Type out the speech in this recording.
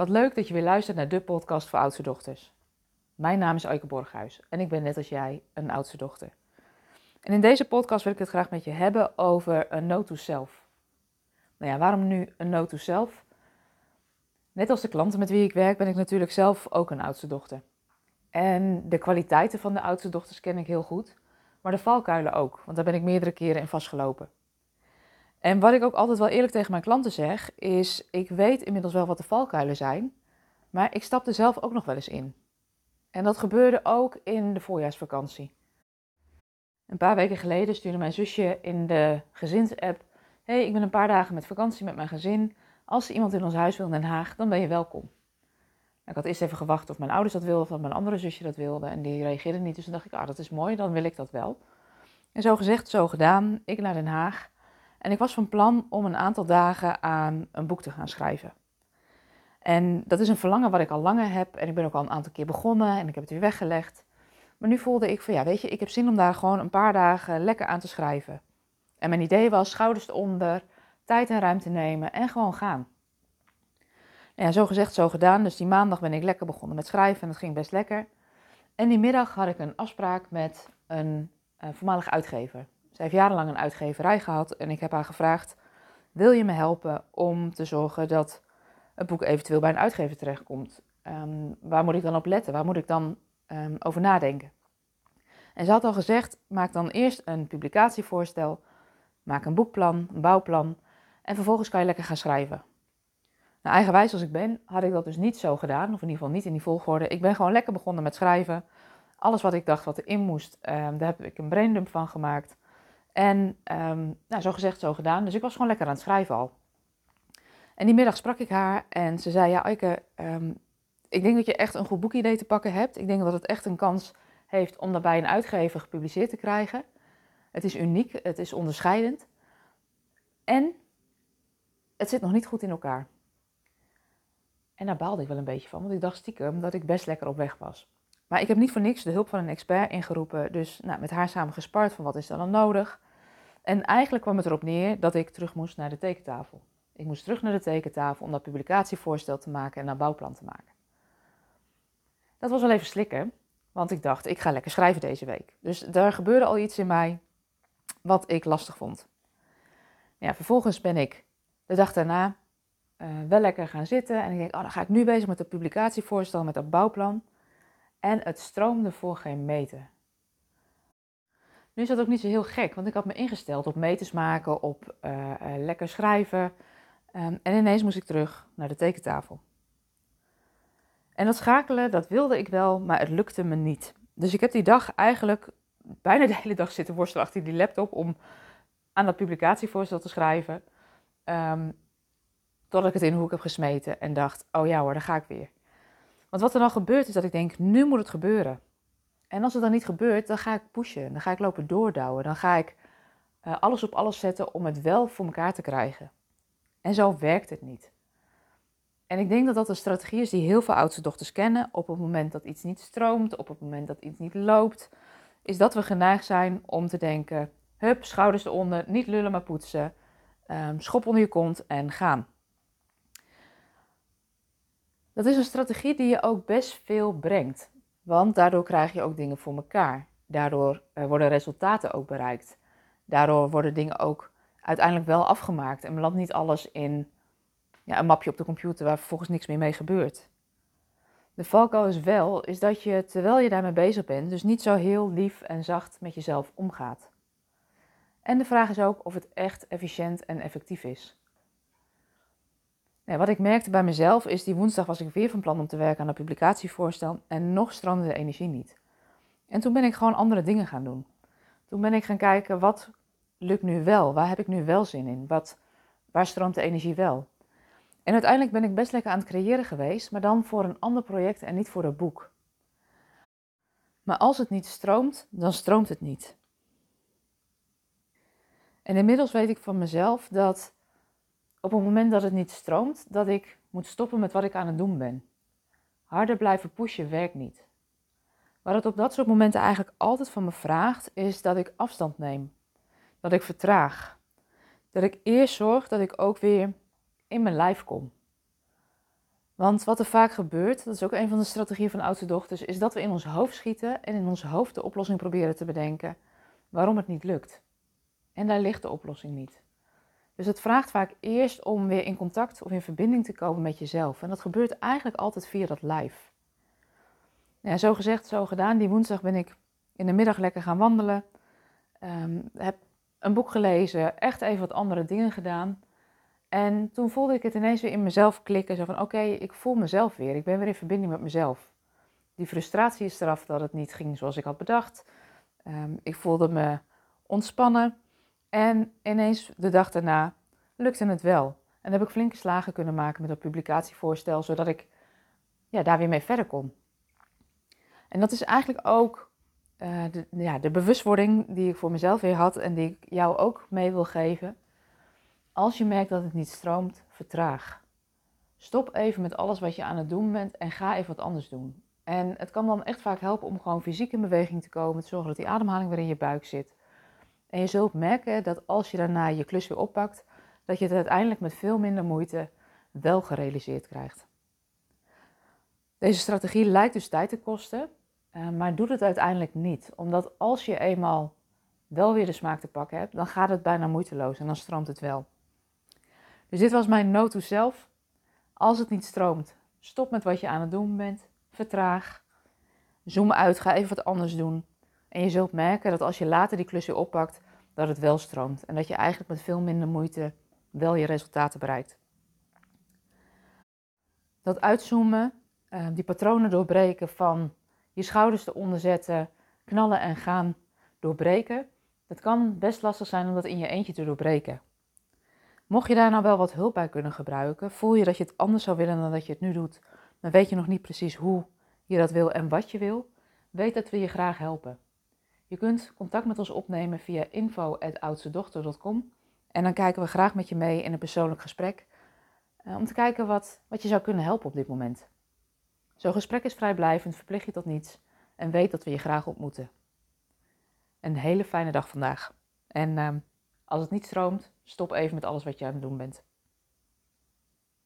Wat leuk dat je weer luistert naar de podcast voor oudste dochters. Mijn naam is Eike Borghuis en ik ben net als jij een oudste dochter. En in deze podcast wil ik het graag met je hebben over een note to self. Nou ja, waarom nu een note to self? Net als de klanten met wie ik werk ben ik natuurlijk zelf ook een oudste dochter. En de kwaliteiten van de oudste dochters ken ik heel goed, maar de valkuilen ook, want daar ben ik meerdere keren in vastgelopen. En wat ik ook altijd wel eerlijk tegen mijn klanten zeg, is: ik weet inmiddels wel wat de valkuilen zijn, maar ik stap er zelf ook nog wel eens in. En dat gebeurde ook in de voorjaarsvakantie. Een paar weken geleden stuurde mijn zusje in de gezinsapp: hey, ik ben een paar dagen met vakantie met mijn gezin. Als er iemand in ons huis wil in Den Haag, dan ben je welkom. Ik had eerst even gewacht of mijn ouders dat wilden of dat mijn andere zusje dat wilde. En die reageerden niet. Dus toen dacht ik, ah, dat is mooi, dan wil ik dat wel. En zo gezegd, zo gedaan. Ik naar Den Haag. En ik was van plan om een aantal dagen aan een boek te gaan schrijven. En dat is een verlangen wat ik al langer heb. En ik ben ook al een aantal keer begonnen en ik heb het weer weggelegd. Maar nu voelde ik van ja, weet je, ik heb zin om daar gewoon een paar dagen lekker aan te schrijven. En mijn idee was schouders eronder, tijd en ruimte nemen en gewoon gaan. En ja, zo gezegd, zo gedaan. Dus die maandag ben ik lekker begonnen met schrijven en dat ging best lekker. En die middag had ik een afspraak met een, een voormalig uitgever. Zij heeft jarenlang een uitgeverij gehad en ik heb haar gevraagd: Wil je me helpen om te zorgen dat het boek eventueel bij een uitgever terechtkomt? Um, waar moet ik dan op letten? Waar moet ik dan um, over nadenken? En ze had al gezegd: Maak dan eerst een publicatievoorstel, maak een boekplan, een bouwplan en vervolgens kan je lekker gaan schrijven. Nou, eigenwijs als ik ben, had ik dat dus niet zo gedaan, of in ieder geval niet in die volgorde. Ik ben gewoon lekker begonnen met schrijven. Alles wat ik dacht wat erin moest, um, daar heb ik een braindump van gemaakt. En um, nou, zo gezegd, zo gedaan. Dus ik was gewoon lekker aan het schrijven al. En die middag sprak ik haar en ze zei: Ja, Eike, um, ik denk dat je echt een goed boekidee te pakken hebt. Ik denk dat het echt een kans heeft om dat bij een uitgever gepubliceerd te krijgen. Het is uniek, het is onderscheidend. En het zit nog niet goed in elkaar. En daar baalde ik wel een beetje van, want ik dacht stiekem dat ik best lekker op weg was. Maar ik heb niet voor niks de hulp van een expert ingeroepen. Dus nou, met haar samen gespart van wat is er dan nodig. En eigenlijk kwam het erop neer dat ik terug moest naar de tekentafel. Ik moest terug naar de tekentafel om dat publicatievoorstel te maken en een bouwplan te maken. Dat was wel even slikken, want ik dacht, ik ga lekker schrijven deze week. Dus daar gebeurde al iets in mij wat ik lastig vond. Ja, vervolgens ben ik de dag daarna uh, wel lekker gaan zitten en ik denk, oh, dan ga ik nu bezig met het publicatievoorstel, met dat bouwplan. En het stroomde voor geen meter. Nu is dat ook niet zo heel gek, want ik had me ingesteld op meters maken, op uh, uh, lekker schrijven. Um, en ineens moest ik terug naar de tekentafel. En dat schakelen, dat wilde ik wel, maar het lukte me niet. Dus ik heb die dag eigenlijk bijna de hele dag zitten worstelen achter die laptop om aan dat publicatievoorstel te schrijven. Um, totdat ik het in de hoek heb gesmeten en dacht, oh ja hoor, daar ga ik weer. Want wat er dan gebeurt is dat ik denk, nu moet het gebeuren. En als het dan niet gebeurt, dan ga ik pushen. Dan ga ik lopen doordouwen. Dan ga ik uh, alles op alles zetten om het wel voor elkaar te krijgen. En zo werkt het niet. En ik denk dat dat een strategie is die heel veel oudste dochters kennen. Op het moment dat iets niet stroomt, op het moment dat iets niet loopt, is dat we geneigd zijn om te denken: hup, schouders eronder, niet lullen maar poetsen, um, schop onder je kont en gaan. Dat is een strategie die je ook best veel brengt. Want daardoor krijg je ook dingen voor elkaar. Daardoor uh, worden resultaten ook bereikt. Daardoor worden dingen ook uiteindelijk wel afgemaakt. En belandt niet alles in ja, een mapje op de computer waar vervolgens niks meer mee gebeurt. De valkuil is wel, is dat je terwijl je daarmee bezig bent, dus niet zo heel lief en zacht met jezelf omgaat. En de vraag is ook of het echt efficiënt en effectief is wat ik merkte bij mezelf is, die woensdag was ik weer van plan om te werken aan een publicatievoorstel en nog stroomde de energie niet. En toen ben ik gewoon andere dingen gaan doen. Toen ben ik gaan kijken, wat lukt nu wel? Waar heb ik nu wel zin in? Wat, waar stroomt de energie wel? En uiteindelijk ben ik best lekker aan het creëren geweest, maar dan voor een ander project en niet voor een boek. Maar als het niet stroomt, dan stroomt het niet. En inmiddels weet ik van mezelf dat op het moment dat het niet stroomt, dat ik moet stoppen met wat ik aan het doen ben. Harder blijven pushen werkt niet. Wat het op dat soort momenten eigenlijk altijd van me vraagt, is dat ik afstand neem. Dat ik vertraag. Dat ik eerst zorg dat ik ook weer in mijn lijf kom. Want wat er vaak gebeurt, dat is ook een van de strategieën van oudste dochters, is dat we in ons hoofd schieten en in ons hoofd de oplossing proberen te bedenken waarom het niet lukt. En daar ligt de oplossing niet. Dus het vraagt vaak eerst om weer in contact of in verbinding te komen met jezelf. En dat gebeurt eigenlijk altijd via dat live. Ja, zo gezegd, zo gedaan. Die woensdag ben ik in de middag lekker gaan wandelen. Um, heb een boek gelezen, echt even wat andere dingen gedaan. En toen voelde ik het ineens weer in mezelf klikken. Zo van, oké, ik voel mezelf weer. Ik ben weer in verbinding met mezelf. Die frustratie is eraf dat het niet ging zoals ik had bedacht. Um, ik voelde me ontspannen. En ineens de dag daarna lukte het wel. En heb ik flinke slagen kunnen maken met dat publicatievoorstel, zodat ik ja, daar weer mee verder kon. En dat is eigenlijk ook uh, de, ja, de bewustwording die ik voor mezelf weer had en die ik jou ook mee wil geven. Als je merkt dat het niet stroomt, vertraag. Stop even met alles wat je aan het doen bent en ga even wat anders doen. En het kan dan echt vaak helpen om gewoon fysiek in beweging te komen, te zorgen dat die ademhaling weer in je buik zit. En je zult merken dat als je daarna je klus weer oppakt, dat je het uiteindelijk met veel minder moeite wel gerealiseerd krijgt. Deze strategie lijkt dus tijd te kosten, uh, maar doet het uiteindelijk niet. Omdat als je eenmaal wel weer de smaak te pakken hebt, dan gaat het bijna moeiteloos en dan stroomt het wel. Dus dit was mijn note to self. Als het niet stroomt, stop met wat je aan het doen bent. Vertraag. Zoom uit, ga even wat anders doen. En je zult merken dat als je later die klus weer oppakt, dat het wel stroomt. En dat je eigenlijk met veel minder moeite wel je resultaten bereikt. Dat uitzoomen, eh, die patronen doorbreken van je schouders eronder zetten, knallen en gaan doorbreken. Dat kan best lastig zijn om dat in je eentje te doorbreken. Mocht je daar nou wel wat hulp bij kunnen gebruiken, voel je dat je het anders zou willen dan dat je het nu doet, dan weet je nog niet precies hoe je dat wil en wat je wil, weet dat we je graag helpen. Je kunt contact met ons opnemen via info.oudstedochter.com en dan kijken we graag met je mee in een persoonlijk gesprek eh, om te kijken wat, wat je zou kunnen helpen op dit moment. Zo'n gesprek is vrijblijvend, verplicht je tot niets en weet dat we je graag ontmoeten. Een hele fijne dag vandaag. En uh, als het niet stroomt, stop even met alles wat je aan het doen bent.